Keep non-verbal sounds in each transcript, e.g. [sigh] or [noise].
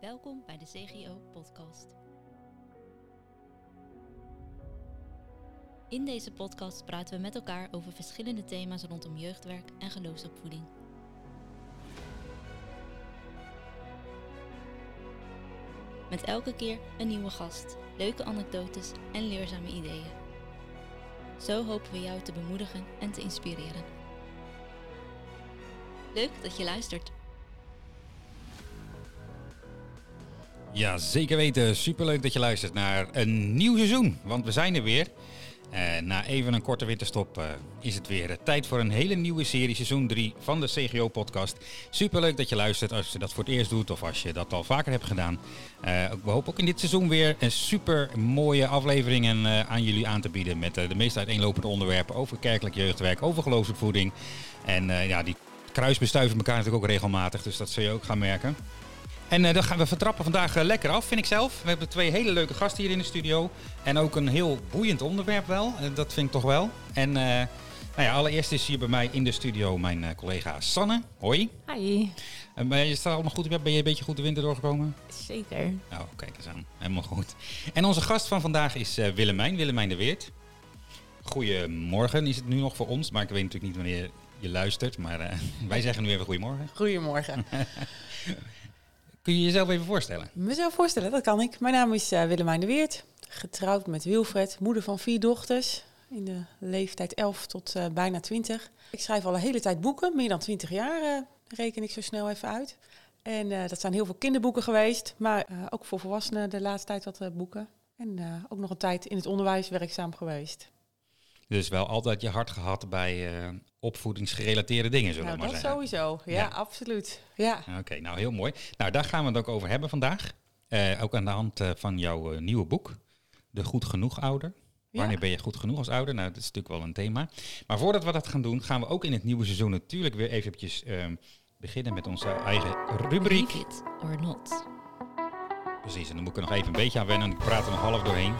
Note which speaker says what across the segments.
Speaker 1: Welkom bij de CGO Podcast. In deze podcast praten we met elkaar over verschillende thema's rondom jeugdwerk en geloofsopvoeding. Met elke keer een nieuwe gast, leuke anekdotes en leerzame ideeën. Zo hopen we jou te bemoedigen en te inspireren. Leuk dat je luistert.
Speaker 2: Ja, zeker weten. Superleuk dat je luistert naar een nieuw seizoen. Want we zijn er weer. Uh, na even een korte winterstop uh, is het weer tijd voor een hele nieuwe serie, seizoen 3 van de CGO-podcast. Superleuk dat je luistert als je dat voor het eerst doet of als je dat al vaker hebt gedaan. We hopen ook in dit seizoen weer een super mooie afleveringen aan jullie aan te bieden. Met de meest uiteenlopende onderwerpen over kerkelijk jeugdwerk, over geloofsopvoeding. En ja, die kruisbestuiven elkaar natuurlijk ook regelmatig, dus dat zul je ook gaan merken. En uh, dan gaan we vertrappen vandaag uh, lekker af, vind ik zelf. We hebben twee hele leuke gasten hier in de studio. En ook een heel boeiend onderwerp wel. Uh, dat vind ik toch wel. En nou ja, allereerst is hier bij mij in de studio mijn collega Sanne. Hoi.
Speaker 3: Hi.
Speaker 2: ben je staat allemaal goed? Ben je een beetje goed de winter doorgekomen?
Speaker 3: Zeker.
Speaker 2: Nou, kijk eens aan. Helemaal goed. En onze gast van vandaag is Willemijn, Willemijn de Weert. Goedemorgen is het nu nog voor ons, maar ik weet natuurlijk niet wanneer je luistert. Maar [laughs] wij zeggen nu even goedemorgen.
Speaker 3: Goedemorgen. [laughs]
Speaker 2: Kun je jezelf even voorstellen?
Speaker 3: Mezelf voorstellen, dat kan ik. Mijn naam is uh, Willemijn de Weert. Getrouwd met Wilfred, moeder van vier dochters. In de leeftijd 11 tot uh, bijna 20. Ik schrijf al een hele tijd boeken, meer dan 20 jaar uh, reken ik zo snel even uit. En dat zijn heel veel kinderboeken geweest, maar ook voor volwassenen de laatste tijd wat boeken. En ook nog een tijd in het onderwijs werkzaam geweest.
Speaker 2: Dus wel altijd je hart gehad bij uh, opvoedingsgerelateerde dingen, zullen
Speaker 3: nou,
Speaker 2: we maar
Speaker 3: dat
Speaker 2: zeggen.
Speaker 3: sowieso. Ja, absoluut. Ja.
Speaker 2: Oké, nou heel mooi. Nou, daar gaan we het ook over hebben vandaag. Uh, ook aan de hand uh, van jouw nieuwe boek, De Goed Genoeg Ouder. Wanneer ben je goed genoeg als ouder? Nou, dat is natuurlijk wel een thema. Maar voordat we dat gaan doen, gaan we ook in het nieuwe seizoen natuurlijk weer eventjes ehm, beginnen met onze eigen rubriek.
Speaker 1: Believe it or not.
Speaker 2: Precies, en dan moet ik er nog even een beetje aan wennen. Ik praat er nog half doorheen.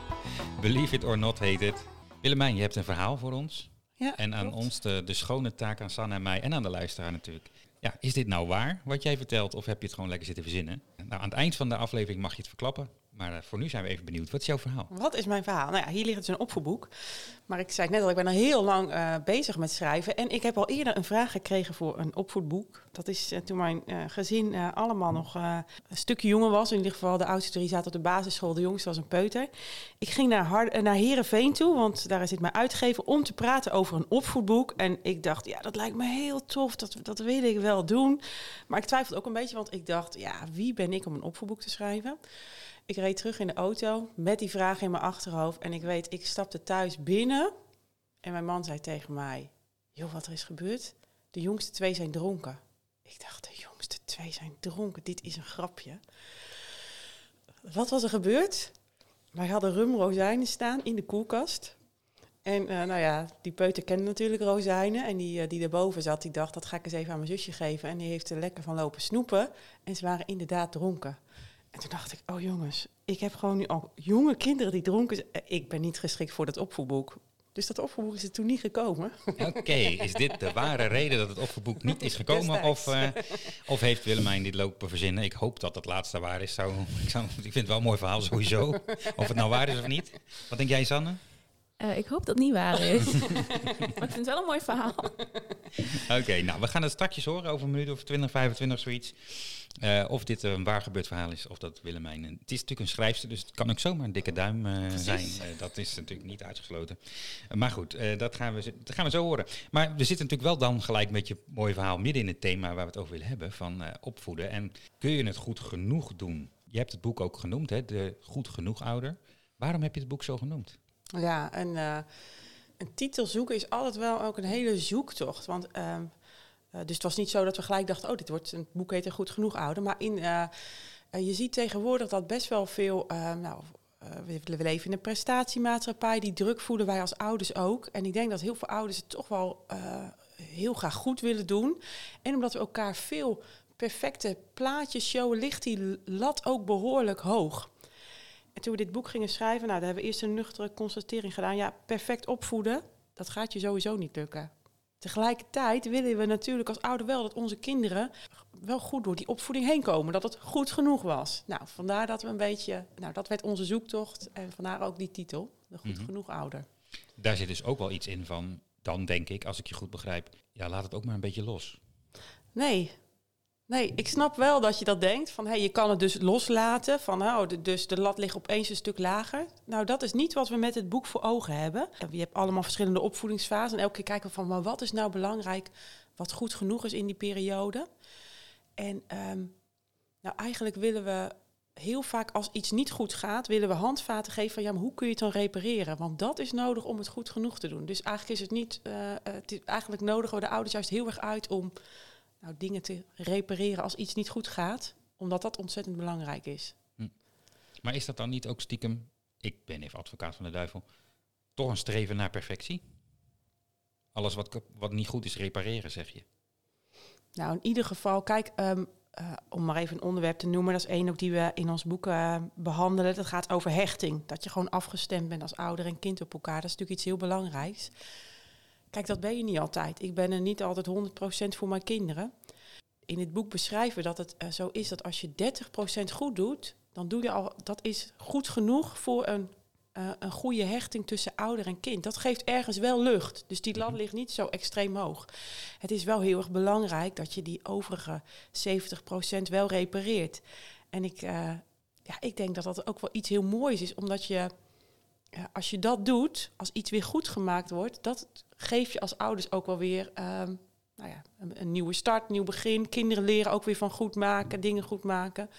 Speaker 2: [laughs] Believe it or not heet het. Willemijn, je hebt een verhaal voor ons.
Speaker 3: Ja,
Speaker 2: en aan ons de, de schone taak aan Sanne en mij en aan de luisteraar natuurlijk. Ja, is dit nou waar wat jij vertelt of heb je het gewoon lekker zitten verzinnen? Nou, aan het eind van de aflevering mag je het verklappen. Maar uh, voor nu zijn we even benieuwd. Wat is jouw verhaal?
Speaker 3: Wat is mijn verhaal? Nou ja, hier ligt het een opvoedboek. Maar ik zei net al, ik ben al heel lang uh, bezig met schrijven. En ik heb al eerder een vraag gekregen voor een opvoedboek. Dat is uh, toen mijn gezin allemaal nog een stukje jonger was. In ieder geval de oudste drie zaten op de basisschool. De jongste was een peuter. Ik ging naar, Hard naar Heerenveen toe, want daar zit mijn uitgever... om te praten over een opvoedboek. En ik dacht, ja, dat lijkt me heel tof. Dat, dat wil ik wel doen. Maar ik twijfelde ook een beetje, want ik dacht... ja, wie ben ik om een opvoedboek te schrijven? Ik reed terug in de auto met die vraag in mijn achterhoofd. En ik weet, ik stapte thuis binnen. En mijn man zei tegen mij: Joh, wat er is gebeurd? De jongste twee zijn dronken. Ik dacht, de jongste twee zijn dronken. Dit is een grapje. Wat was er gebeurd? Wij hadden rumrozijnen staan in de koelkast. En uh, nou ja, die peuter kende natuurlijk rozijnen. En die, uh, die daarboven zat, die dacht, dat ga ik eens even aan mijn zusje geven. En die heeft er lekker van lopen snoepen. En ze waren inderdaad dronken. En toen dacht ik, oh jongens, ik heb gewoon nu al jonge kinderen die dronken zijn. Ik ben niet geschikt voor dat opvoedboek. Dus dat opvoedboek is er toen niet gekomen.
Speaker 2: Oké, is dit de ware reden dat het opvoedboek niet is gekomen? Of, uh, of heeft Willemijn dit lopen verzinnen? Ik hoop dat het laatste waar is. Zou, ik, zou, ik vind het wel een mooi verhaal sowieso. Of het nou waar is of niet. Wat denk jij, Sanne?
Speaker 4: Uh, ik hoop dat het niet waar is. [laughs] maar ik vind het wel een mooi verhaal.
Speaker 2: Oké, okay, nou, we gaan het straks horen over een minuut of 20, 25, zoiets. Uh, of dit een waar gebeurd verhaal is, of dat Willemijn... Het is natuurlijk een schrijfster, dus het kan ook zomaar een dikke duim uh, zijn. Dat is natuurlijk niet uitgesloten. maar goed, dat, gaan we, dat gaan we zo horen. Maar we zitten natuurlijk wel dan gelijk met je mooie verhaal... midden in het thema waar we het over willen hebben, van opvoeden. En kun je het goed genoeg doen? Je hebt het boek ook genoemd, hè, de Goed Genoeg Ouder. Waarom heb je het boek zo genoemd?
Speaker 3: Ja, een, een titel zoeken is altijd wel ook een hele zoektocht. Want... Uh, dus het was niet zo dat we gelijk dachten, oh, dit wordt een boek heet er goed genoeg ouder. Maar in, uh, je ziet tegenwoordig dat best wel veel, uh, nou, we, we leven in een prestatiemaatschappij, die druk voelen wij als ouders ook. En ik denk dat heel veel ouders het toch wel heel graag goed willen doen. En omdat we elkaar veel perfecte plaatjes showen, ligt die lat ook behoorlijk hoog. En toen we dit boek gingen schrijven, nou, daar hebben we eerst een nuchtere constatering gedaan. Ja, perfect opvoeden, dat gaat je sowieso niet lukken. Tegelijkertijd willen we natuurlijk als ouder wel dat onze kinderen wel goed door die opvoeding heen komen. Dat het goed genoeg was. Nou, vandaar dat we een beetje... Nou, dat werd onze zoektocht. En vandaar ook die titel. De goed
Speaker 2: Mhm.
Speaker 3: genoeg ouder.
Speaker 2: Daar zit dus ook wel iets in van, dan denk ik, als ik je goed begrijp, ja, laat het ook maar een beetje los.
Speaker 3: Nee. Nee, ik snap wel dat je dat denkt. Van, hey, je kan het dus loslaten. Van, oh, de- dus de lat ligt opeens een stuk lager. Nou, dat is niet wat we met het boek voor ogen hebben. En Je hebt allemaal verschillende opvoedingsfasen. En elke keer kijken we van, maar wat is nou belangrijk? Wat goed genoeg is in die periode? En ehm, nou, eigenlijk willen we heel vaak als iets niet goed gaat, willen we handvaten geven van ja, maar hoe kun je het dan repareren? Want dat is nodig om het goed genoeg te doen. Dus eigenlijk is het niet, eh, eh, het is eigenlijk nodigen we de ouders juist heel erg uit om nou, dingen te repareren als iets niet goed gaat, omdat dat ontzettend belangrijk is.
Speaker 2: Maar is dat dan niet ook stiekem, ik ben even advocaat van de duivel, toch een streven naar perfectie? Alles wat, wat niet goed is, repareren, zeg je.
Speaker 3: Nou, in ieder geval, kijk, ehm, eh, om maar even een onderwerp te noemen, dat is één ook die we in ons boek eh, behandelen. Dat gaat over hechting. Dat je gewoon afgestemd bent als ouder en kind op elkaar. Dat is natuurlijk iets heel belangrijks. Kijk, dat ben je niet altijd. Ik ben er niet altijd 100% voor mijn kinderen. In het boek beschrijven we dat het eh, zo is dat als je 30% goed doet, dan doe je al, dat is goed genoeg voor een, eh, een goede hechting tussen ouder en kind. Dat geeft ergens wel lucht. Dus die lat
Speaker 2: Mhm.
Speaker 3: ligt niet zo extreem hoog. Het is wel heel erg belangrijk dat je die overige 70% wel repareert. En ik, eh, ja, ik denk dat dat ook wel iets heel moois is, omdat je, ja, als je dat doet, als iets weer goed gemaakt wordt, dat geeft je als ouders ook wel weer ehm, nou ja, een, een nieuwe start, nieuw begin. Kinderen leren ook weer van goed maken, dingen goed maken.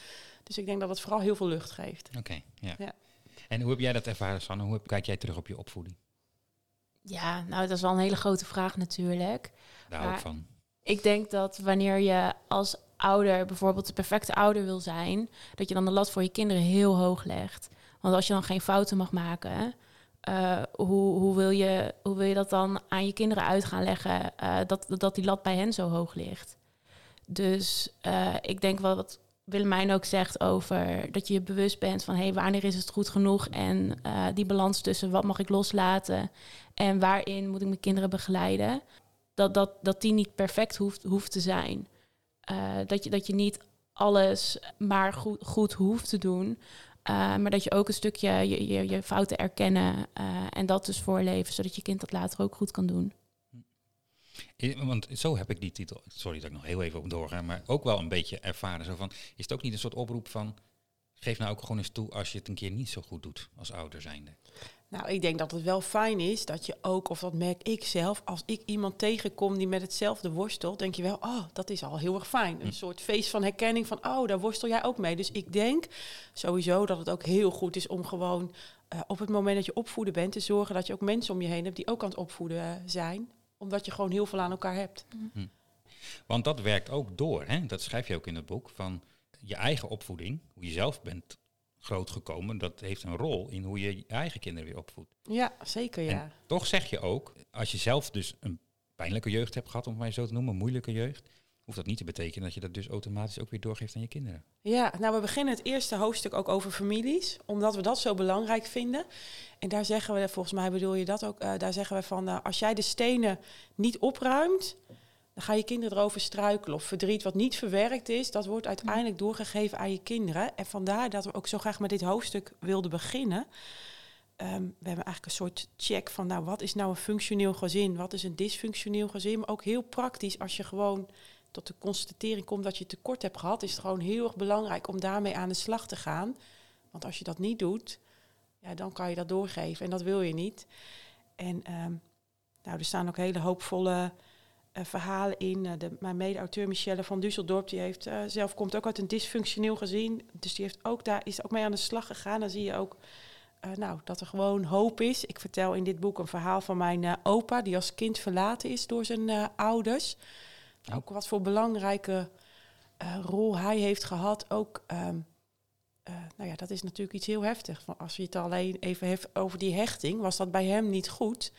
Speaker 3: Dus ik denk dat het vooral heel veel lucht geeft.
Speaker 2: Oké, ja.
Speaker 3: Ja.
Speaker 2: En hoe heb jij dat ervaren, Sanne? Hoe heb- kijk jij terug op je opvoeding?
Speaker 4: Ja, nou, dat is wel een hele grote vraag natuurlijk.
Speaker 2: Daar hou ik
Speaker 4: Maar-
Speaker 2: van.
Speaker 4: Ik denk dat wanneer je als ouder bijvoorbeeld de perfecte ouder wil zijn, dat je dan de lat voor je kinderen heel hoog legt. Want als je dan geen fouten mag maken, eh, hoe, hoe, wil je, hoe wil je dat dan aan je kinderen uit gaan leggen eh, dat, dat die lat bij hen zo hoog ligt? Dus eh, ik denk wel wat Willemijn ook zegt over dat je je bewust bent van hey, wanneer is het goed genoeg en die balans tussen wat mag ik loslaten en waarin moet ik mijn kinderen begeleiden dat, dat, dat die niet perfect hoeft, hoeft te zijn. Dat, je, dat je niet alles maar goed, goed hoeft te doen. Eh, maar dat je ook een stukje je, je, je fouten erkennen eh, en dat dus voorleven, zodat je kind dat later ook goed kan doen.
Speaker 2: Want zo heb ik die titel, sorry dat ik nog heel even op doorga, maar ook wel een beetje ervaren. Zo van, is het ook niet een soort oproep van, geef nou ook gewoon eens toe als je het een keer niet zo goed doet als ouder zijnde?
Speaker 3: Nou, ik denk dat het wel fijn is dat je ook, of dat merk ik zelf, als ik iemand tegenkom die met hetzelfde worstelt, denk je wel, oh, dat is al heel erg fijn. Een
Speaker 2: Hm.
Speaker 3: soort feest van herkenning van, oh, daar worstel jij ook mee. Dus ik denk sowieso dat het ook heel goed is om gewoon eh, op het moment dat je opvoeden bent, te zorgen dat je ook mensen om je heen hebt die ook aan het opvoeden eh, zijn. Omdat je gewoon heel veel aan elkaar hebt.
Speaker 2: Want dat werkt ook door, hè? dat schrijf je ook in het boek, van je eigen opvoeding, hoe je zelf bent grootgekomen, dat heeft een rol in hoe je je eigen kinderen weer opvoedt.
Speaker 3: Ja, zeker ja.
Speaker 2: En toch zeg je ook, als je zelf dus een pijnlijke jeugd hebt gehad, om het maar zo te noemen, een moeilijke jeugd, hoeft dat niet te betekenen dat je dat dus automatisch ook weer doorgeeft aan je kinderen.
Speaker 3: Ja, nou we beginnen het eerste hoofdstuk ook over families, omdat we dat zo belangrijk vinden. En daar zeggen we, volgens mij bedoel je dat ook, eh, daar zeggen we van, eh, als jij de stenen niet opruimt, dan gaan je kinderen erover struikelen. Of verdriet wat niet verwerkt is, dat wordt uiteindelijk doorgegeven aan je kinderen. En vandaar dat we ook zo graag met dit hoofdstuk wilden beginnen. Ehm, we hebben eigenlijk een soort check van, nou wat is nou een functioneel gezin, wat is een dysfunctioneel gezin. Maar ook heel praktisch, als je gewoon tot de constatering komt dat je tekort hebt gehad, is het gewoon heel erg belangrijk om daarmee aan de slag te gaan. Want als je dat niet doet, ja, dan kan je dat doorgeven en dat wil je niet. En ehm, nou, er staan ook hele hoopvolle verhalen in. Eh, de, mijn mede-auteur Michelle van Düsseldorp, die heeft eh, zelf komt ook uit een dysfunctioneel gezin. Dus die heeft ook daar, is ook mee aan de slag gegaan. Dan zie je ook eh, nou, dat er gewoon hoop is. Ik vertel in dit boek een verhaal van mijn eh, opa, die als kind verlaten is door zijn eh, ouders.
Speaker 2: Oh.
Speaker 3: Ook wat voor belangrijke eh, rol hij heeft gehad. Ook, ehm, eh, nou ja, dat is natuurlijk iets heel heftig. Van Als je het alleen even heeft over die hechting, was dat bij hem niet goed.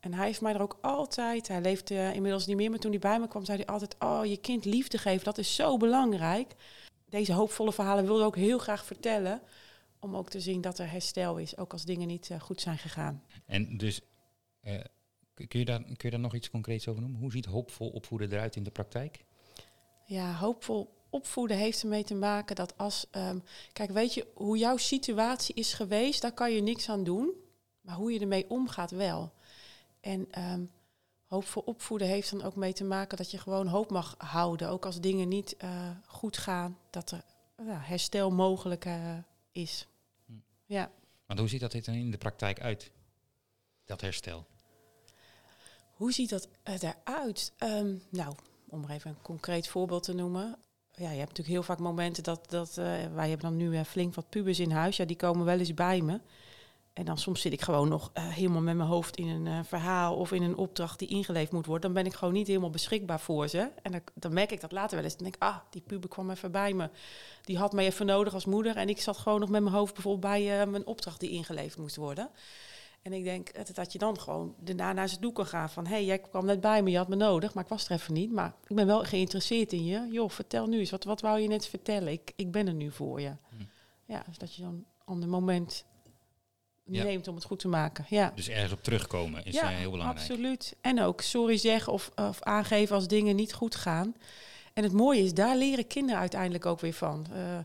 Speaker 3: En hij heeft mij er ook altijd, hij leeft inmiddels niet meer, maar toen hij bij me kwam, zei hij altijd: Oh, je kind liefde geven, dat is zo belangrijk. Deze hoopvolle verhalen wilde ik ook heel graag vertellen. Om ook te zien dat er herstel is, ook als dingen niet eh, goed zijn gegaan.
Speaker 2: En dus, eh, kun, je daar, kun je daar nog iets concreets over noemen? Hoe ziet hoopvol opvoeden eruit in de praktijk?
Speaker 3: Ja, hoopvol opvoeden heeft ermee te maken dat als... ehm, kijk, weet je, hoe jouw situatie is geweest, daar kan je niks aan doen. Maar hoe je ermee omgaat wel. En ehm hoopvol opvoeden heeft dan ook mee te maken dat je gewoon hoop mag houden. Ook als dingen niet eh, goed gaan, dat er herstel mogelijk eh, is.
Speaker 2: Hm.
Speaker 3: Ja.
Speaker 2: Want hoe ziet dat dit dan in de praktijk uit? Dat herstel.
Speaker 3: Hoe ziet dat eh, eruit? Ehm, nou, om even een concreet voorbeeld te noemen. Ja, je hebt natuurlijk heel vaak momenten dat, dat wij hebben dan nu flink wat pubers in huis. Ja, die komen wel eens bij me. En dan soms zit ik gewoon nog eh, helemaal met mijn hoofd in een eh, verhaal of in een opdracht die ingeleefd moet worden. Dan ben ik gewoon niet helemaal beschikbaar voor ze. En dan, dan merk ik dat later wel eens. Dan denk ik, ah, die puber kwam even bij me. Die had mij even nodig als moeder. En ik zat gewoon nog met mijn hoofd bijvoorbeeld bij eh, mijn opdracht die ingeleverd moest worden. En ik denk dat je dan gewoon daarna naar ze toe kan gaan van... hé, hey, jij kwam net bij me, je had me nodig, maar ik was er even niet. Maar ik ben wel geïnteresseerd in je. Joh, vertel nu eens, wat, wat wou je net vertellen? Ik, ik ben er nu voor je.
Speaker 2: Hm.
Speaker 3: Ja, dus dat je zo'n ander moment
Speaker 2: Ja.
Speaker 3: neemt om het goed te maken. Ja,
Speaker 2: Dus ergens op terugkomen is
Speaker 3: ja
Speaker 2: eh, heel belangrijk.
Speaker 3: absoluut. En ook sorry zeggen of, of aangeven als dingen niet goed gaan. En het mooie is, daar leren kinderen uiteindelijk ook weer van. Eh,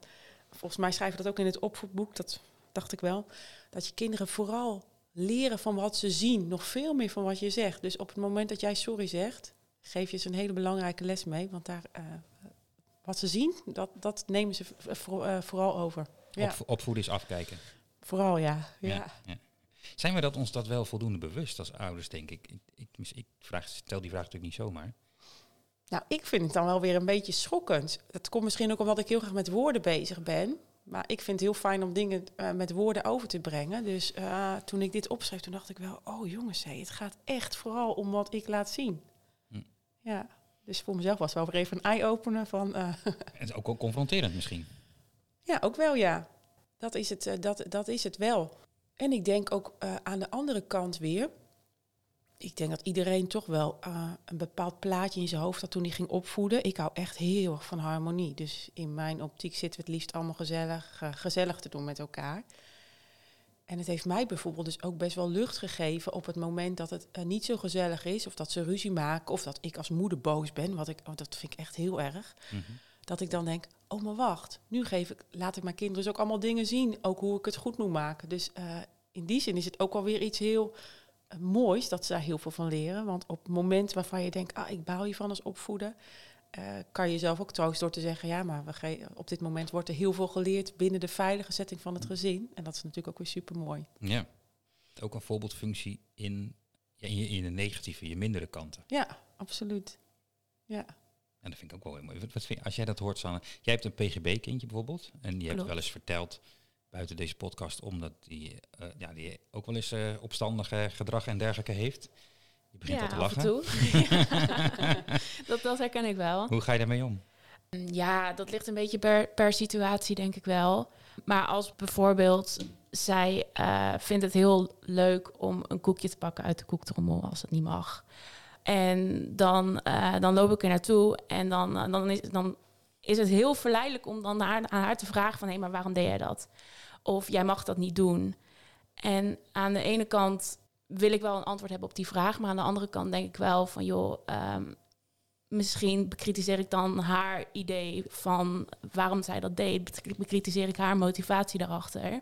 Speaker 3: volgens mij schrijven we dat ook in het opvoedboek, dat dacht ik wel. Dat je kinderen vooral leren van wat ze zien, nog veel meer van wat je zegt. Dus op het moment dat jij sorry zegt, geef je ze een hele belangrijke les mee. Want daar, eh, wat ze zien, dat, dat nemen ze vooral over. Ja,
Speaker 2: opvoeden is afkijken.
Speaker 3: Vooral ja. ja.
Speaker 2: Zijn we dat ons dat wel voldoende bewust als ouders, denk ik? Ik, ik, ik vraag, stel die vraag natuurlijk niet zomaar.
Speaker 3: Nou, ik vind het dan wel weer een beetje schokkend. Dat komt misschien ook omdat ik heel graag met woorden bezig ben. Maar ik vind het heel fijn om dingen eh, met woorden over te brengen. Dus eh, toen ik dit opschreef, toen dacht ik wel... oh jongens, het gaat echt vooral om wat ik laat zien.
Speaker 2: Hm.
Speaker 3: Ja, dus voor mezelf was wel weer even een eye-opener van... eh, [laughs]
Speaker 2: Het is ook wel confronterend misschien.
Speaker 3: ja, ook wel ja. Dat is het, eh, dat, dat is het wel. En ik denk ook eh, aan de andere kant weer... Ik denk dat iedereen toch wel eh, een bepaald plaatje in zijn hoofd had toen hij ging opvoeden. Ik hou echt heel erg van harmonie. Dus in mijn optiek zitten we het liefst allemaal gezellig, gezellig te doen met elkaar. En het heeft mij bijvoorbeeld dus ook best wel lucht gegeven op het moment dat het niet zo gezellig is. Of dat ze ruzie maken. Of dat ik als moeder boos ben. Wat ik, oh, dat vind ik echt heel erg.
Speaker 2: Mhm.
Speaker 3: Dat ik dan denk, oh maar wacht. Nu geef ik, laat ik mijn kinderen dus ook allemaal dingen zien. Ook hoe ik het goed moet maken. Dus eh, in die zin is het ook alweer iets heel eh, moois. Dat ze daar heel veel van leren. Want op het moment waarvan je denkt, ah ik baal hiervan als opvoeden. eh, kan je zelf ook troost door te zeggen, ja maar we ge- op dit moment wordt er heel veel geleerd binnen de veilige setting van het gezin. En dat is natuurlijk ook weer super mooi.
Speaker 2: Ja. Ook een voorbeeldfunctie in, in, je, in de negatieve, je mindere kanten.
Speaker 3: Ja, absoluut. Ja.
Speaker 2: En dat vind ik ook wel heel mooi. Wat, wat vind, als jij dat hoort, Sanne. Jij hebt een PGB-kindje bijvoorbeeld. En die hebt
Speaker 4: Klopt.
Speaker 2: wel eens verteld buiten deze podcast, omdat die, eh, ja, die ook wel eens eh, opstandige gedrag en dergelijke heeft. Je begint al te
Speaker 4: af
Speaker 2: lachen.
Speaker 4: en toe. [laughs] dat, dat herken ik wel.
Speaker 2: Hoe ga je daarmee om?
Speaker 4: Ja, dat ligt een beetje per, per situatie, denk ik wel. Maar als bijvoorbeeld zij eh, vindt het heel leuk om een koekje te pakken uit de koektrommel als het niet mag. En dan, eh, dan loop ik er naartoe en dan, eh, dan, is, dan is het heel verleidelijk om dan haar, aan haar te vragen van... hé, maar waarom deed jij dat? Of jij mag dat niet doen. En aan de ene kant wil ik wel een antwoord hebben op die vraag... maar aan de andere kant denk ik wel van, joh... ehm, misschien bekritiseer ik dan haar idee van waarom zij dat deed. Bekritiseer ik haar motivatie daarachter.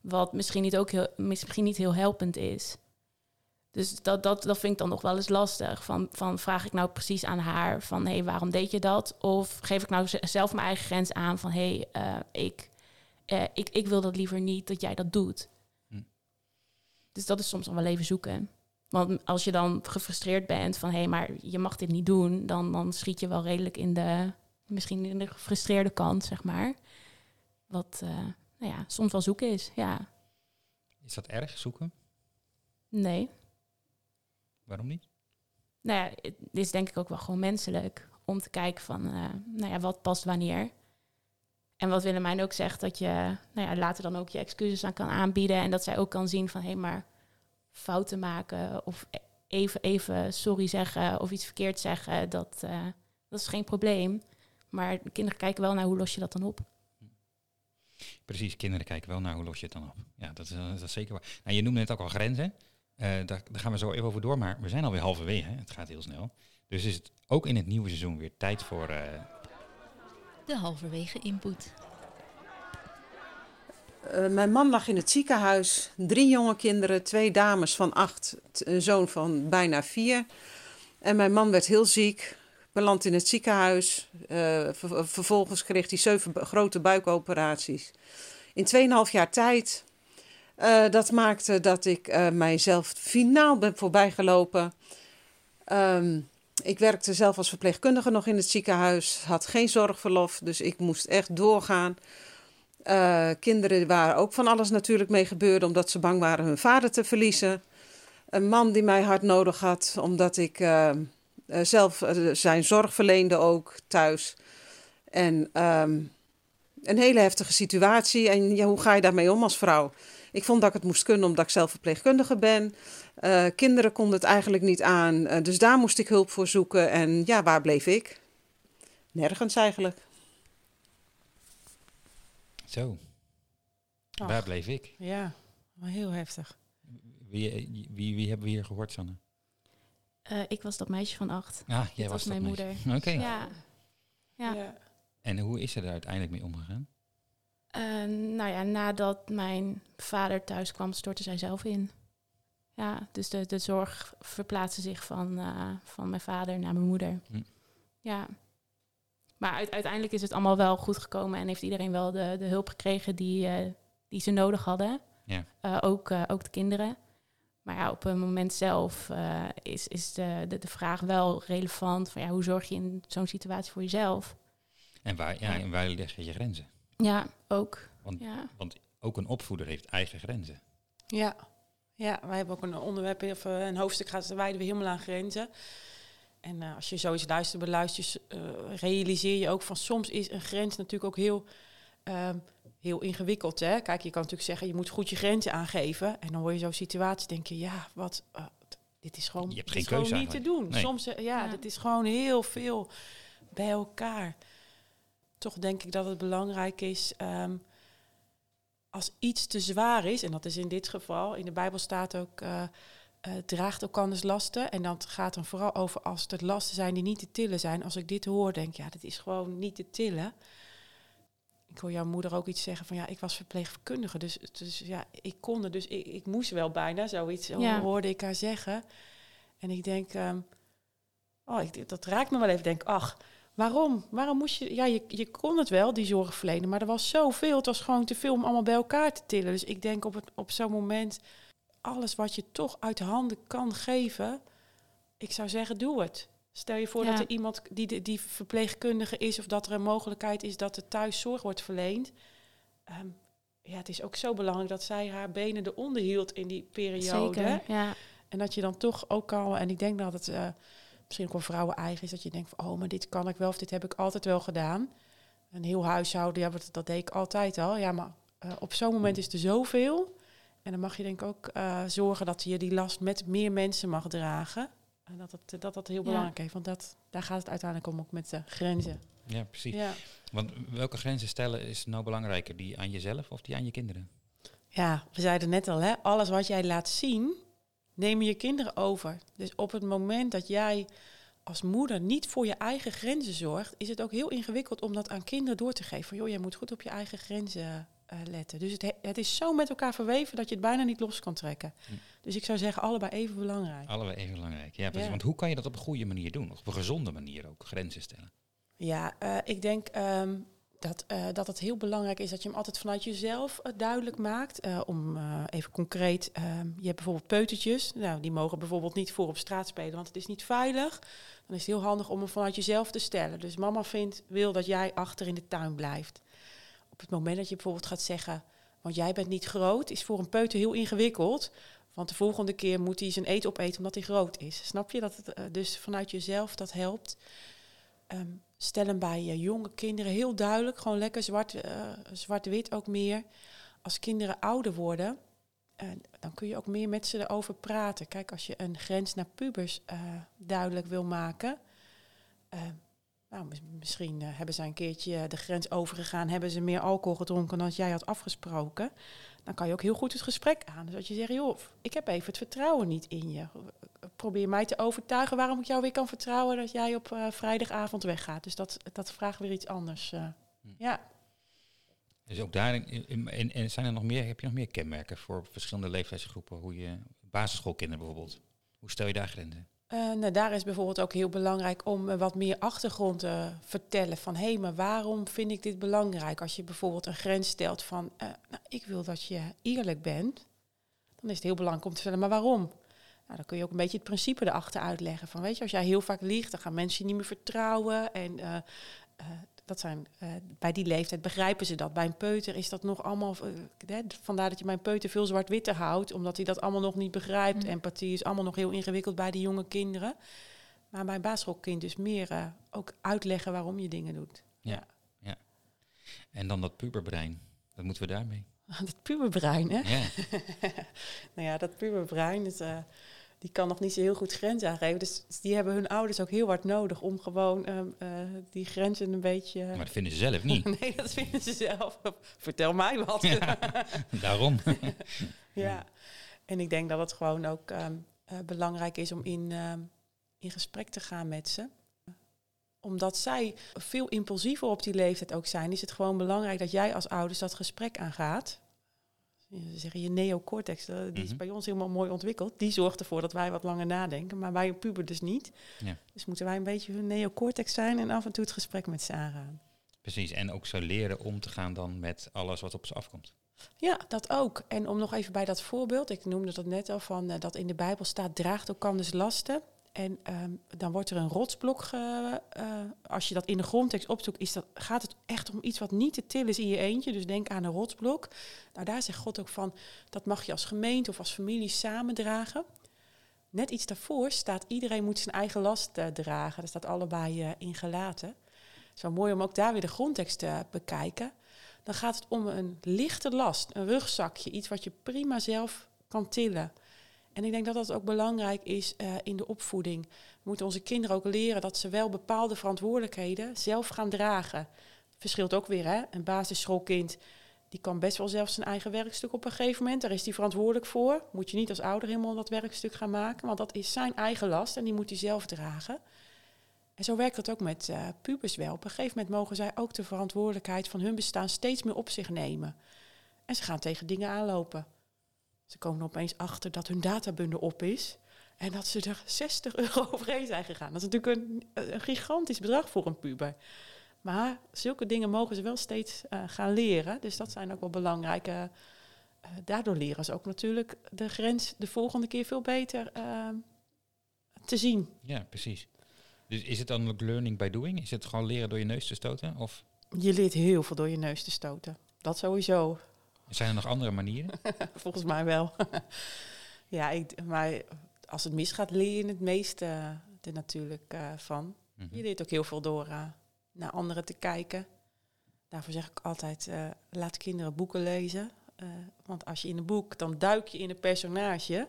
Speaker 4: Wat misschien niet, ook heel, misschien niet heel helpend is. Dus dat, dat, dat vind ik dan nog wel eens lastig. Van, van vraag ik nou precies aan haar van hé, hey, waarom deed je dat? Of geef ik nou zelf mijn eigen grens aan van hé, hey, eh, ik, eh, ik, ik wil dat liever niet dat jij dat doet.
Speaker 2: Hm.
Speaker 4: Dus dat is soms nog wel even zoeken. Want als je dan gefrustreerd bent van hé, hey, maar je mag dit niet doen, dan, dan schiet je wel redelijk in de, misschien in de gefrustreerde kant, zeg maar. Wat eh, nou ja, soms wel zoeken is. Ja,
Speaker 2: Is dat erg, zoeken?
Speaker 4: nee.
Speaker 2: Waarom niet?
Speaker 4: Nou ja, het is denk ik ook wel gewoon menselijk om te kijken van, eh, nou ja, wat past wanneer. En wat Willemijn ook zegt, dat je nou ja, later dan ook je excuses aan kan aanbieden. En dat zij ook kan zien van, hé, maar fouten maken of e- even, even sorry zeggen of iets verkeerd zeggen, dat, eh, dat is geen probleem. Maar de kinderen kijken wel naar hoe los je dat dan op.
Speaker 2: Precies, kinderen kijken wel naar hoe los je het dan op. Ja, dat is, eh, dat is zeker waar. Nou, je noemde net ook al grenzen. Eh, daar, daar gaan we zo even over door, maar we zijn alweer halverwege. hè. Het gaat heel snel. Dus is het ook in het nieuwe seizoen weer tijd voor, eh,
Speaker 1: de halverwege input.
Speaker 5: Uh, mijn man lag in het ziekenhuis. Drie jonge kinderen, twee dames van acht, een zoon van bijna vier. En mijn man werd heel ziek, beland in het ziekenhuis. Uh, ver vervolgens kreeg hij zeven grote buikoperaties. In 2,5 jaar tijd. Uh, dat maakte dat ik mijzelf finaal ben voorbijgelopen. Um, ik werkte zelf als verpleegkundige nog in het ziekenhuis, had geen zorgverlof, dus ik moest echt doorgaan. Uh, kinderen waar ook van alles natuurlijk mee gebeurde, omdat ze bang waren hun vader te verliezen. Een man die mij hard nodig had, omdat ik uh, zelf zijn zorg verleende ook thuis. En um, een hele heftige situatie. En ja, hoe ga je daarmee om als vrouw? Ik vond dat ik het moest kunnen omdat ik zelf verpleegkundige ben. Uh, kinderen konden het eigenlijk niet aan, uh, dus daar moest ik hulp voor zoeken. En ja, waar bleef ik? Nergens eigenlijk.
Speaker 2: Zo. Ach, waar bleef ik?
Speaker 3: Ja, heel heftig.
Speaker 2: Wie, wie, wie hebben we hier gehoord, Sanne?
Speaker 4: Uh, ik was dat meisje van acht.
Speaker 2: Ah, jij
Speaker 4: Dit
Speaker 2: was,
Speaker 4: was mijn moeder.
Speaker 2: Oké. Okay.
Speaker 4: Ja. Ja.
Speaker 3: ja.
Speaker 2: En hoe is ze er uiteindelijk mee omgegaan?
Speaker 4: Uh, nou ja, nadat mijn vader thuis kwam, stortte zij zelf in. Ja, dus de, de zorg verplaatste zich van, uh, van mijn vader naar mijn moeder. Hm. Ja. Maar uit, uiteindelijk is het allemaal wel goed gekomen en heeft iedereen wel de, de hulp gekregen die, uh, die ze nodig hadden.
Speaker 2: Ja.
Speaker 4: Uh, ook, ook de kinderen. Maar ja, op een moment zelf is, is de, de, de, vraag wel relevant van ja, hoe zorg je in zo'n situatie voor jezelf?
Speaker 2: En waar, ja, en waar leg je je grenzen?
Speaker 4: Ja, ook.
Speaker 2: Want,
Speaker 4: ja.
Speaker 2: want ook een opvoeder heeft eigen grenzen.
Speaker 3: Ja. Ja, wij hebben ook een onderwerp, of een hoofdstuk gaat wijden we helemaal aan grenzen. En uh, als je zoiets luistert, beluistert, uh, realiseer je ook van soms is een grens natuurlijk ook heel, uh, heel ingewikkeld. Hè? Kijk, je kan natuurlijk zeggen, je moet goed je grenzen aangeven. En dan hoor je zo'n situatie, denk je, ja, wat, uh, dit is gewoon,
Speaker 2: je hebt
Speaker 3: dit
Speaker 2: geen
Speaker 3: is gewoon
Speaker 2: keuze
Speaker 3: niet te doen.
Speaker 2: Nee.
Speaker 3: Soms, uh, ja,
Speaker 4: Ja.
Speaker 3: het is gewoon heel veel bij elkaar. Toch denk ik dat het belangrijk is. Um, als iets te zwaar is, en dat is in dit geval, in de Bijbel staat ook, uh, uh, draagt elkanders lasten. En dat gaat dan vooral over als het lasten zijn die niet te tillen zijn. Als ik dit hoor, denk ik, ja, dit is gewoon niet te tillen. Ik hoor jouw moeder ook iets zeggen van, ja, ik was verpleegkundige, dus, dus ja, ik kon dus ik, ik moest wel bijna, zoiets
Speaker 4: Ja.
Speaker 3: hoorde ik haar zeggen. En ik denk, um, oh, ik, dat raakt me wel even, denk, ach, Waarom? Waarom moest je... Ja, je, je kon het wel, die zorg verlenen, maar er was zoveel. Het was gewoon te veel om allemaal bij elkaar te tillen. Dus ik denk op, het, op zo'n moment, alles wat je toch uit handen kan geven, ik zou zeggen, doe het. Stel je voor
Speaker 4: Ja.
Speaker 3: dat er iemand die, die verpleegkundige is, of dat er een mogelijkheid is dat er thuis zorg wordt verleend. Um, ja, het is ook zo belangrijk dat zij haar benen eronder hield in die periode.
Speaker 4: Zeker, ja.
Speaker 3: En dat je dan toch ook al, en ik denk dat het uh, misschien ook wel vrouwen eigen is, dat je denkt van, oh, maar dit kan ik wel of dit heb ik altijd wel gedaan. Een heel huishouden, ja, dat, dat deed ik altijd al. Ja, maar uh, op zo'n moment is er zoveel. En dan mag je denk ik ook uh, zorgen dat je die last met meer mensen mag dragen. En dat het, dat, dat heel belangrijk ja. is, want dat, daar gaat het uiteindelijk om, ook met de grenzen.
Speaker 2: Ja, precies.
Speaker 3: Ja.
Speaker 2: Want welke grenzen stellen is nou belangrijker? Die aan jezelf of die aan je kinderen?
Speaker 3: Ja, we zeiden net al, hè, alles wat jij laat zien, nemen je kinderen over. Dus op het moment dat jij als moeder niet voor je eigen grenzen zorgt, is het ook heel ingewikkeld om dat aan kinderen door te geven. Van joh, jij moet goed op je eigen grenzen uh, letten. Dus het, het, is zo met elkaar verweven dat je het bijna niet los kan trekken. Hm. Dus ik zou zeggen, allebei even belangrijk.
Speaker 2: Allebei even belangrijk, ja, precies. Ja. Want hoe kan je dat op een goede manier doen? Op een gezonde manier ook, grenzen stellen?
Speaker 3: Ja, uh, ik denk um, dat, uh, dat het heel belangrijk is dat je hem altijd vanuit jezelf uh, duidelijk maakt. Uh, om even concreet, je hebt bijvoorbeeld peutertjes. Nou, die mogen bijvoorbeeld niet voor op straat spelen, want het is niet veilig. Dan is het heel handig om hem vanuit jezelf te stellen. Dus mama vindt, wil dat jij achter in de tuin blijft. Op het moment dat je bijvoorbeeld gaat zeggen, want jij bent niet groot, is voor een peuter heel ingewikkeld. Want de volgende keer moet hij zijn eten opeten omdat hij groot is. Snap je? Dat het dus vanuit jezelf dat helpt. Um, stel hem bij uh, jonge kinderen heel duidelijk, gewoon lekker zwart-wit uh, zwart ook meer. Als kinderen ouder worden, uh, dan kun je ook meer met ze erover praten. Kijk, als je een grens naar pubers duidelijk wil maken, nou, mis- misschien eh, hebben ze een keertje de grens overgegaan, hebben ze meer alcohol gedronken dan jij had afgesproken. Dan kan je ook heel goed het gesprek aan. Dus als je zegt, joh, ik heb even het vertrouwen niet in je. Probeer mij te overtuigen waarom ik jou weer kan vertrouwen dat jij op eh, vrijdagavond weggaat. Dus dat, dat vraagt weer iets anders. eh.
Speaker 2: Hm.
Speaker 3: Ja.
Speaker 2: Dus ook daar, en, en zijn er nog meer, heb je nog meer kenmerken voor verschillende leeftijdsgroepen? Hoe je, basisschoolkinderen bijvoorbeeld, hoe stel je daar grenzen?
Speaker 3: Eh, nou, daar is bijvoorbeeld ook heel belangrijk om eh, wat meer achtergrond te vertellen. Van hé, maar waarom vind ik dit belangrijk? Als je bijvoorbeeld een grens stelt van eh, nou, ik wil dat je eerlijk bent, dan is het heel belangrijk om te vertellen, maar waarom? Nou, dan kun je ook een beetje het principe erachter uitleggen. Van weet je, als jij heel vaak liegt, dan gaan mensen je niet meer vertrouwen. En eh, eh, dat zijn, eh, bij die leeftijd begrijpen ze dat. Bij een peuter is dat nog allemaal. eh, hè, vandaar dat je mijn peuter veel zwart-witter houdt, omdat hij dat allemaal nog niet begrijpt.
Speaker 4: Mm.
Speaker 3: Empathie is allemaal nog heel ingewikkeld bij die jonge kinderen. Maar bij een basisschoolkind dus meer eh, ook uitleggen waarom je dingen doet.
Speaker 2: En dan dat puberbrein, wat moeten we daarmee? [laughs]
Speaker 3: Dat puberbrein, hè?
Speaker 2: Ja, [laughs]
Speaker 3: Nou ja, dat puberbrein, dus, eh, die kan nog niet zo heel goed grenzen aangeven. Dus die hebben hun ouders ook heel hard nodig om gewoon ehm, eh, die grenzen een beetje...
Speaker 2: maar dat vinden ze zelf niet. [laughs]
Speaker 3: Nee, dat vinden ze zelf. Vertel mij wat.
Speaker 2: Ja, [laughs] daarom. [laughs]
Speaker 3: Ja, en ik denk dat het gewoon ook ehm, eh, belangrijk is om in, ehm, in gesprek te gaan met ze. Omdat zij veel impulsiever op die leeftijd ook zijn, is het gewoon belangrijk dat jij als ouders dat gesprek aangaat. Ze zeggen je neocortex, eh, die is
Speaker 2: Mhm.
Speaker 3: bij ons helemaal mooi ontwikkeld. Die zorgt ervoor dat wij wat langer nadenken, maar een puber dus niet.
Speaker 2: Ja.
Speaker 3: Dus moeten wij een beetje hun neocortex zijn en af en toe het gesprek met ze aangaan.
Speaker 2: Precies, en ook zo leren om te gaan dan met alles wat op ze afkomt.
Speaker 3: Ja, dat ook. En om nog even bij dat voorbeeld, ik noemde dat net al van eh, dat in de Bijbel staat: draagt elkanders lasten. En ehm, dan wordt er een rotsblok. Eh, als je dat in de grondtekst opzoekt, is dat, gaat het echt om iets wat niet te tillen is in je eentje. Dus denk aan een rotsblok. Nou, daar zegt God ook van: dat mag je als gemeente of als familie samen dragen. Net iets daarvoor staat: iedereen moet zijn eigen last eh, dragen. Dat staat allebei eh, in gelaten. Het is wel mooi om ook daar weer de grondtekst te bekijken dan gaat het om een lichte last, een rugzakje, iets wat je prima zelf kan tillen. En ik denk dat dat ook belangrijk is eh, in de opvoeding. We moeten onze kinderen ook leren dat ze wel bepaalde verantwoordelijkheden zelf gaan dragen. Verschilt ook weer, hè? Een basisschoolkind die kan best wel zelf zijn eigen werkstuk op een gegeven moment. Daar is hij verantwoordelijk voor. Moet je niet als ouder helemaal dat werkstuk gaan maken, want dat is zijn eigen last en die moet hij zelf dragen. En zo werkt dat ook met eh, pubers wel. Op een gegeven moment mogen zij ook de verantwoordelijkheid van hun bestaan steeds meer op zich nemen. En ze gaan tegen dingen aanlopen. Ze komen opeens achter dat hun databundel op is. En dat ze er [laughs] 60 euro overheen zijn gegaan. Dat is natuurlijk een, een gigantisch bedrag voor een puber. Maar zulke dingen mogen ze wel steeds eh, gaan leren. Dus dat zijn ook wel belangrijke. eh, daardoor leren ze ook natuurlijk de grens de volgende keer veel beter eh, te zien.
Speaker 2: Ja, precies. Dus is het dan ook learning by doing? Is het gewoon leren door je neus te stoten? Of
Speaker 3: Je leert heel veel door je neus te stoten. Dat sowieso.
Speaker 2: Zijn er nog andere manieren? [laughs]
Speaker 3: Volgens mij wel. [laughs] ja, ik, maar als het misgaat, leer je het meeste eh, er natuurlijk eh, van.
Speaker 2: Mhm.
Speaker 3: Je leert ook heel veel door eh, naar anderen te kijken. Daarvoor zeg ik altijd, laat kinderen boeken lezen. Want als je in een boek, dan duik je in een personage.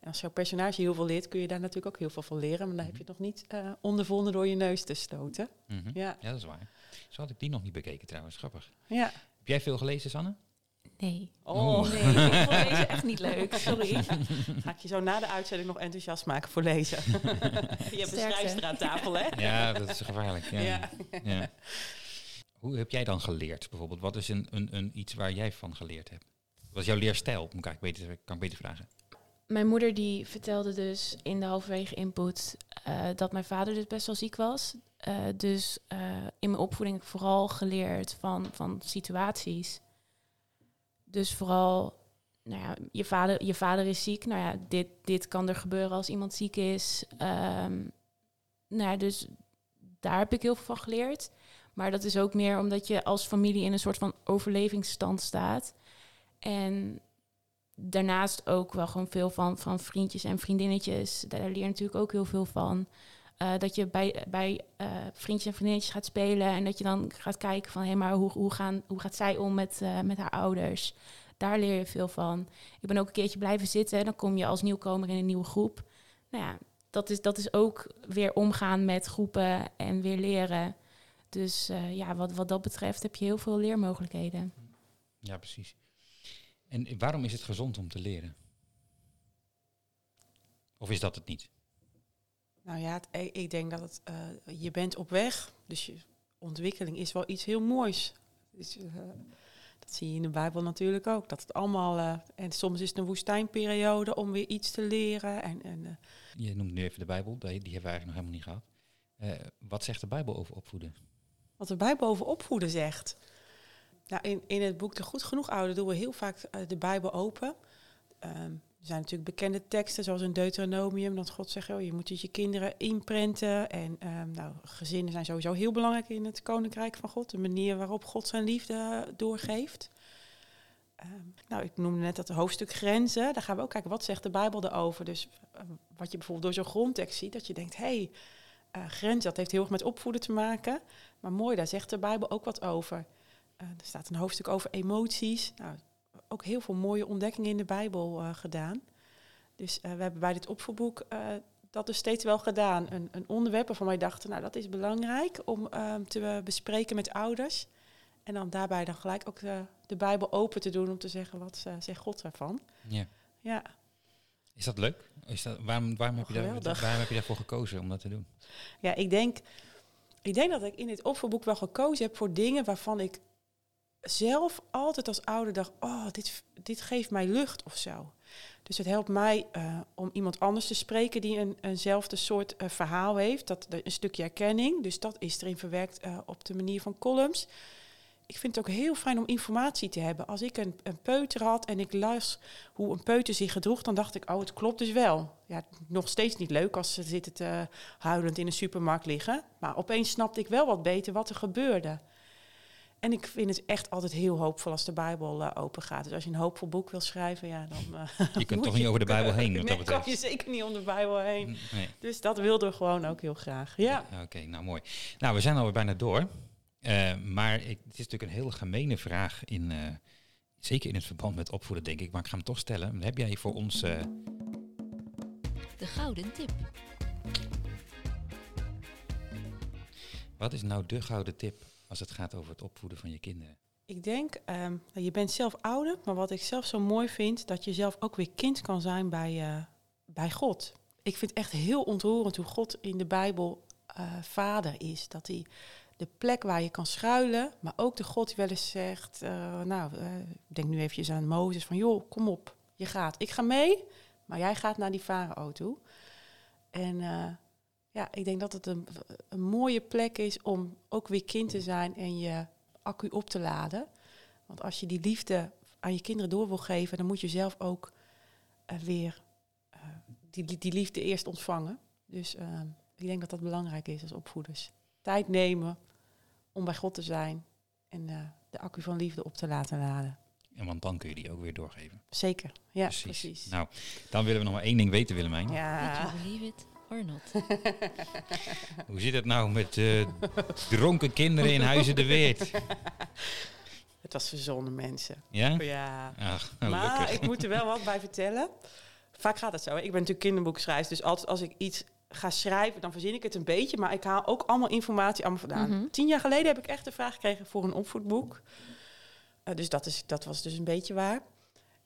Speaker 3: En als jouw personage heel veel leert, kun je daar natuurlijk ook heel veel van leren. Maar dan heb je het nog niet eh, ondervonden door je neus te stoten.
Speaker 2: Mhm.
Speaker 3: Ja,
Speaker 2: Ja, dat is waar. Zo had ik die nog niet bekeken trouwens. Grappig.
Speaker 3: ja.
Speaker 2: Heb jij veel gelezen, Sanne?
Speaker 4: Nee.
Speaker 2: Oh.
Speaker 4: Nee, ik vond deze [laughs] echt niet leuk. Sorry. [laughs]
Speaker 3: Ga ik je zo na de uitzending nog enthousiast maken voor lezen. [laughs] je hebt een
Speaker 4: Sterkte.
Speaker 3: schrijfster aan tafel, hè?
Speaker 2: Ja, dat is gevaarlijk. Ja.
Speaker 3: Ja.
Speaker 2: Ja. Hoe heb jij dan geleerd bijvoorbeeld? Wat is een, een, een iets waar jij van geleerd hebt? Wat is jouw leerstijl? Moet ik beter, kan ik beter vragen.
Speaker 4: Mijn moeder die vertelde dus in de halverwege input eh, dat mijn vader dus best wel ziek was. Eh, dus eh, in mijn opvoeding heb ik vooral geleerd van, van situaties. Dus vooral, nou ja, je vader, je vader is ziek. Nou ja, dit, dit kan er gebeuren als iemand ziek is. Ehm, nou ja, dus daar heb ik heel veel van geleerd. Maar dat is ook meer omdat je als familie in een soort van overlevingsstand staat. En daarnaast ook wel gewoon veel van, van vriendjes en vriendinnetjes. Daar leer je natuurlijk ook heel veel van. Eh, dat je bij, bij eh, vriendjes en vriendinnetjes gaat spelen en dat je dan gaat kijken van hé, maar hoe, hoe, gaan, hoe gaat zij om met, eh, met haar ouders? Daar leer je veel van. Ik ben ook een keertje blijven zitten en dan kom je als nieuwkomer in een nieuwe groep. Nou ja, dat, is, dat is ook weer omgaan met groepen en weer leren. Dus ja, wat, wat dat betreft heb je heel veel leermogelijkheden.
Speaker 2: Ja, precies. En waarom is het gezond om te leren? Of is dat het niet?
Speaker 3: Nou ja, het- ik denk dat het, eh, je bent op weg. Dus je ontwikkeling is wel iets heel moois. Dus, eh, dat zie je in de Bijbel natuurlijk ook. Dat het allemaal, eh, en soms is het een woestijnperiode om weer iets te leren. En, en
Speaker 2: Je noemt nu even de Bijbel, die die hebben we eigenlijk nog helemaal niet gehad. Eh, wat zegt de Bijbel over opvoeden?
Speaker 3: wat de Bijbel over opvoeden zegt. Nou, in, in het boek De Goed Genoeg Ouder doen we heel vaak de Bijbel open. Ehm, er zijn natuurlijk bekende teksten, zoals in Deuteronomium, dat God zegt, oh, je moet het je kinderen inprenten. En ehm, nou, gezinnen zijn sowieso heel belangrijk in het Koninkrijk van God. De manier waarop God zijn liefde doorgeeft. Ehm, nou, ik noemde net dat hoofdstuk grenzen. Daar gaan we ook kijken, wat zegt de Bijbel erover? Dus eh, wat je bijvoorbeeld door zo'n grondtekst ziet, dat je denkt, hé, hey, eh, grenzen, dat heeft heel erg met opvoeden te maken. Maar mooi, daar zegt de Bijbel ook wat over. Eh, er staat een hoofdstuk over emoties. Nou, ook heel veel mooie ontdekkingen in de Bijbel eh, gedaan. Dus eh, we hebben bij dit opvoedboek eh, dat dus steeds wel gedaan. Een, een onderwerp waarvan wij dachten, nou dat is belangrijk om ehm, te bespreken met ouders. En dan daarbij dan gelijk ook de Bijbel open te doen om te zeggen, wat zegt God daarvan?
Speaker 2: Ja.
Speaker 3: Ja,
Speaker 2: Is dat leuk? Is dat, waarom, waarom, heb je daar, [laughs] waarom heb je daarvoor gekozen om dat te doen?
Speaker 3: Ja, ik denk, ik denk dat ik in dit opvoedboek wel gekozen heb voor dingen waarvan ik zelf altijd als ouder dacht, oh, dit, dit geeft mij lucht of zo. Dus het helpt mij eh, om iemand anders te spreken die een, eenzelfde soort eh, verhaal heeft. Dat, een stukje erkenning. Dus dat is erin verwerkt eh, op de manier van columns. Ik vind het ook heel fijn om informatie te hebben. Als ik een, een peuter had en ik las hoe een peuter zich gedroeg, dan dacht ik, oh, het klopt dus wel. Ja, nog steeds niet leuk als ze zitten te huilend in een supermarkt liggen. Maar opeens snapte ik wel wat beter wat er gebeurde. En ik vind het echt altijd heel hoopvol als de Bijbel eh, open gaat. Dus als je een hoopvol boek wil schrijven, ja, dan... eh, [laughs]
Speaker 2: Je kunt
Speaker 3: moet
Speaker 2: toch niet over de Bijbel heen, [laughs] wat
Speaker 3: Nee,
Speaker 2: dat
Speaker 3: kan je zeker niet om de Bijbel heen.
Speaker 2: Nee.
Speaker 3: Dus dat wilden we gewoon ook heel graag. Ja.
Speaker 2: Oké, nou mooi. Nou, we zijn alweer bijna door. Eh, maar ik, het is natuurlijk een hele gemene vraag, in, eh, zeker in het verband met opvoeden, denk ik. Maar ik ga hem toch stellen. Heb jij voor ons... eh,
Speaker 1: De gouden tip.
Speaker 2: wat is nou de gouden tip als het gaat over het opvoeden van je kinderen?
Speaker 3: Ik denk, nou, je bent zelf ouder, maar wat ik zelf zo mooi vind, dat je zelf ook weer kind kan zijn bij, eh, bij God. Ik vind het echt heel ontroerend hoe God in de Bijbel eh, vader is. Dat hij de plek waar je kan schuilen, maar ook de God die wel eens zegt, eh, nou, denk nu eventjes aan Mozes, van joh, kom op, je gaat. Ik ga mee, maar jij gaat naar die farao toe. En ja, ik denk dat het een, een mooie plek is om ook weer kind te zijn en je accu op te laden. Want als je die liefde aan je kinderen door wil geven, dan moet je zelf ook eh, weer eh, die, die- die liefde eerst ontvangen. Dus eh, ik denk dat dat belangrijk is als opvoeders. Tijd nemen om bij God te zijn en eh, de accu van liefde op te laten laden.
Speaker 2: En want dan kun je die ook weer doorgeven.
Speaker 3: Zeker, ja, precies.
Speaker 2: Nou, dan willen we nog maar één ding weten, Willemijn.
Speaker 3: Ja,
Speaker 1: not? [laughs]
Speaker 2: Hoe zit het nou met eh, dronken kinderen in Huizen de Weert?
Speaker 3: het was verzonnen mensen.
Speaker 2: Ja?
Speaker 3: Ja.
Speaker 2: Ach,
Speaker 3: Maar ik moet er wel wat bij vertellen. Vaak gaat het zo. hè. Ik ben natuurlijk kinderboekschrijver, dus altijd als ik iets ga schrijven, dan verzin ik het een beetje. Maar ik haal ook allemaal informatie allemaal vandaan.
Speaker 4: Mhm.
Speaker 3: Tien jaar geleden heb ik echt een vraag gekregen voor een opvoedboek. Eh, dus dat, is, dat was dus een beetje waar.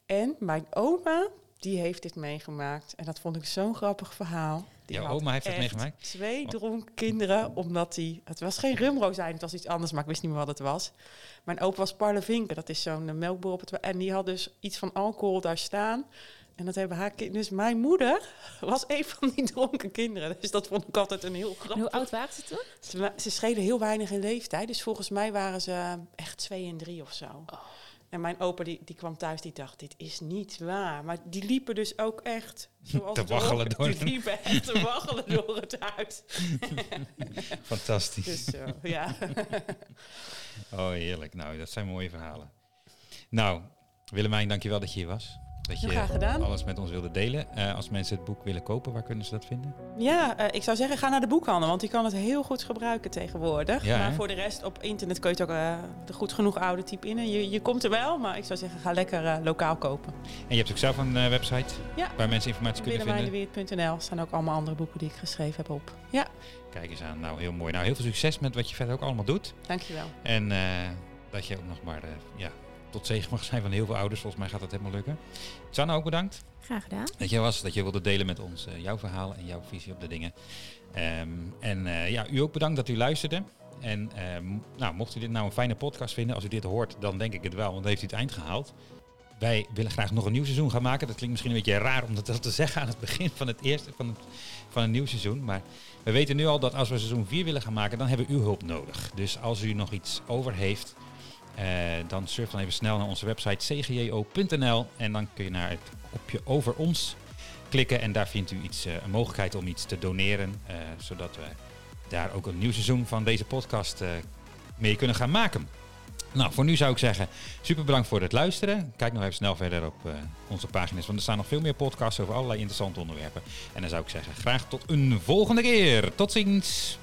Speaker 3: En mijn oma, die heeft dit meegemaakt. En dat vond ik zo'n grappig verhaal. Die
Speaker 2: Jouw oma heeft dat
Speaker 3: echt
Speaker 2: meegemaakt?
Speaker 3: Twee dronken kinderen, omdat die... Het was geen rumrozijn, het was iets anders, maar ik wist niet meer wat het was. Mijn opa was Parlevinken, dat is zo'n eh, melkboer op het... En die had dus iets van alcohol daar staan. En dat hebben haar kinderen... Dus mijn moeder [laughs] was een van die dronken kinderen. Dus dat vond ik altijd een heel
Speaker 4: En
Speaker 3: grappig...
Speaker 4: hoe oud waren ze toen?
Speaker 3: Ze, ze schelen heel weinig in leeftijd. Dus volgens mij waren ze eh, echt twee en drie of zo. En mijn opa die, die kwam thuis, die dacht, dit is niet waar. Maar die liepen dus ook echt... Zoals
Speaker 2: Te waggelen door
Speaker 3: Die
Speaker 2: het-
Speaker 3: liepen echt te waggelen door het huis. [laughs]
Speaker 2: Fantastisch.
Speaker 3: Dus zo, ja. [laughs]
Speaker 2: Oh, heerlijk. Nou, dat zijn mooie verhalen. Nou, Willemijn, dankjewel dat je hier was. Dat je alles met ons wilde delen. Eh, als mensen het boek willen kopen, waar kunnen ze dat vinden?
Speaker 3: Ja, eh, ik zou zeggen, ga naar de boekhandel, want die kan het heel goed gebruiken tegenwoordig.
Speaker 2: Ja,
Speaker 3: maar
Speaker 2: hè?
Speaker 3: voor de rest, op internet kun je het ook eh, de goed genoeg oude type in. Je, je komt er wel, maar ik zou zeggen, ga lekker lokaal kopen.
Speaker 2: En je hebt ook zelf een website
Speaker 3: Ja.
Speaker 2: waar mensen informatie kunnen vinden.
Speaker 3: Staan ook allemaal andere boeken die ik geschreven heb op. Ja,
Speaker 2: Kijk eens aan. Nou, heel mooi. Nou, heel veel succes met wat je verder ook allemaal doet.
Speaker 3: dankjewel.
Speaker 2: En dat je ook nog maar ja, tot zegen mag zijn van heel veel ouders. Volgens mij gaat dat helemaal lukken. Sanne, ook bedankt
Speaker 4: Graag gedaan.
Speaker 2: dat je was. Dat je wilde delen met ons eh, jouw verhaal en jouw visie op de dingen. Ehm, en eh, ja, u ook bedankt dat u luisterde. En ehm, nou, mocht u dit nou een fijne podcast vinden, als u dit hoort, dan denk ik het wel, want dan heeft u het eind gehaald. Wij willen graag nog een nieuw seizoen gaan maken. Dat klinkt misschien een beetje raar om dat te [laughs] zeggen aan het begin van het eerste van, het, van een nieuw seizoen. Maar we weten nu al dat als we seizoen 4 willen gaan maken, dan hebben we uw hulp nodig. Dus als u nog iets over heeft, dan surf dan even snel naar onze website cgjo.nl en dan kun je naar het kopje over ons klikken en daar vindt u iets, eh, een mogelijkheid om iets te doneren, eh, zodat we daar ook een nieuw seizoen van deze podcast eh, mee kunnen gaan maken. Nou, voor nu zou ik zeggen, super bedankt voor het luisteren. Kijk nog even snel verder op eh, onze pagina's, want er staan nog veel meer podcasts over allerlei interessante onderwerpen. En dan zou ik zeggen, graag tot een volgende keer. Tot ziens!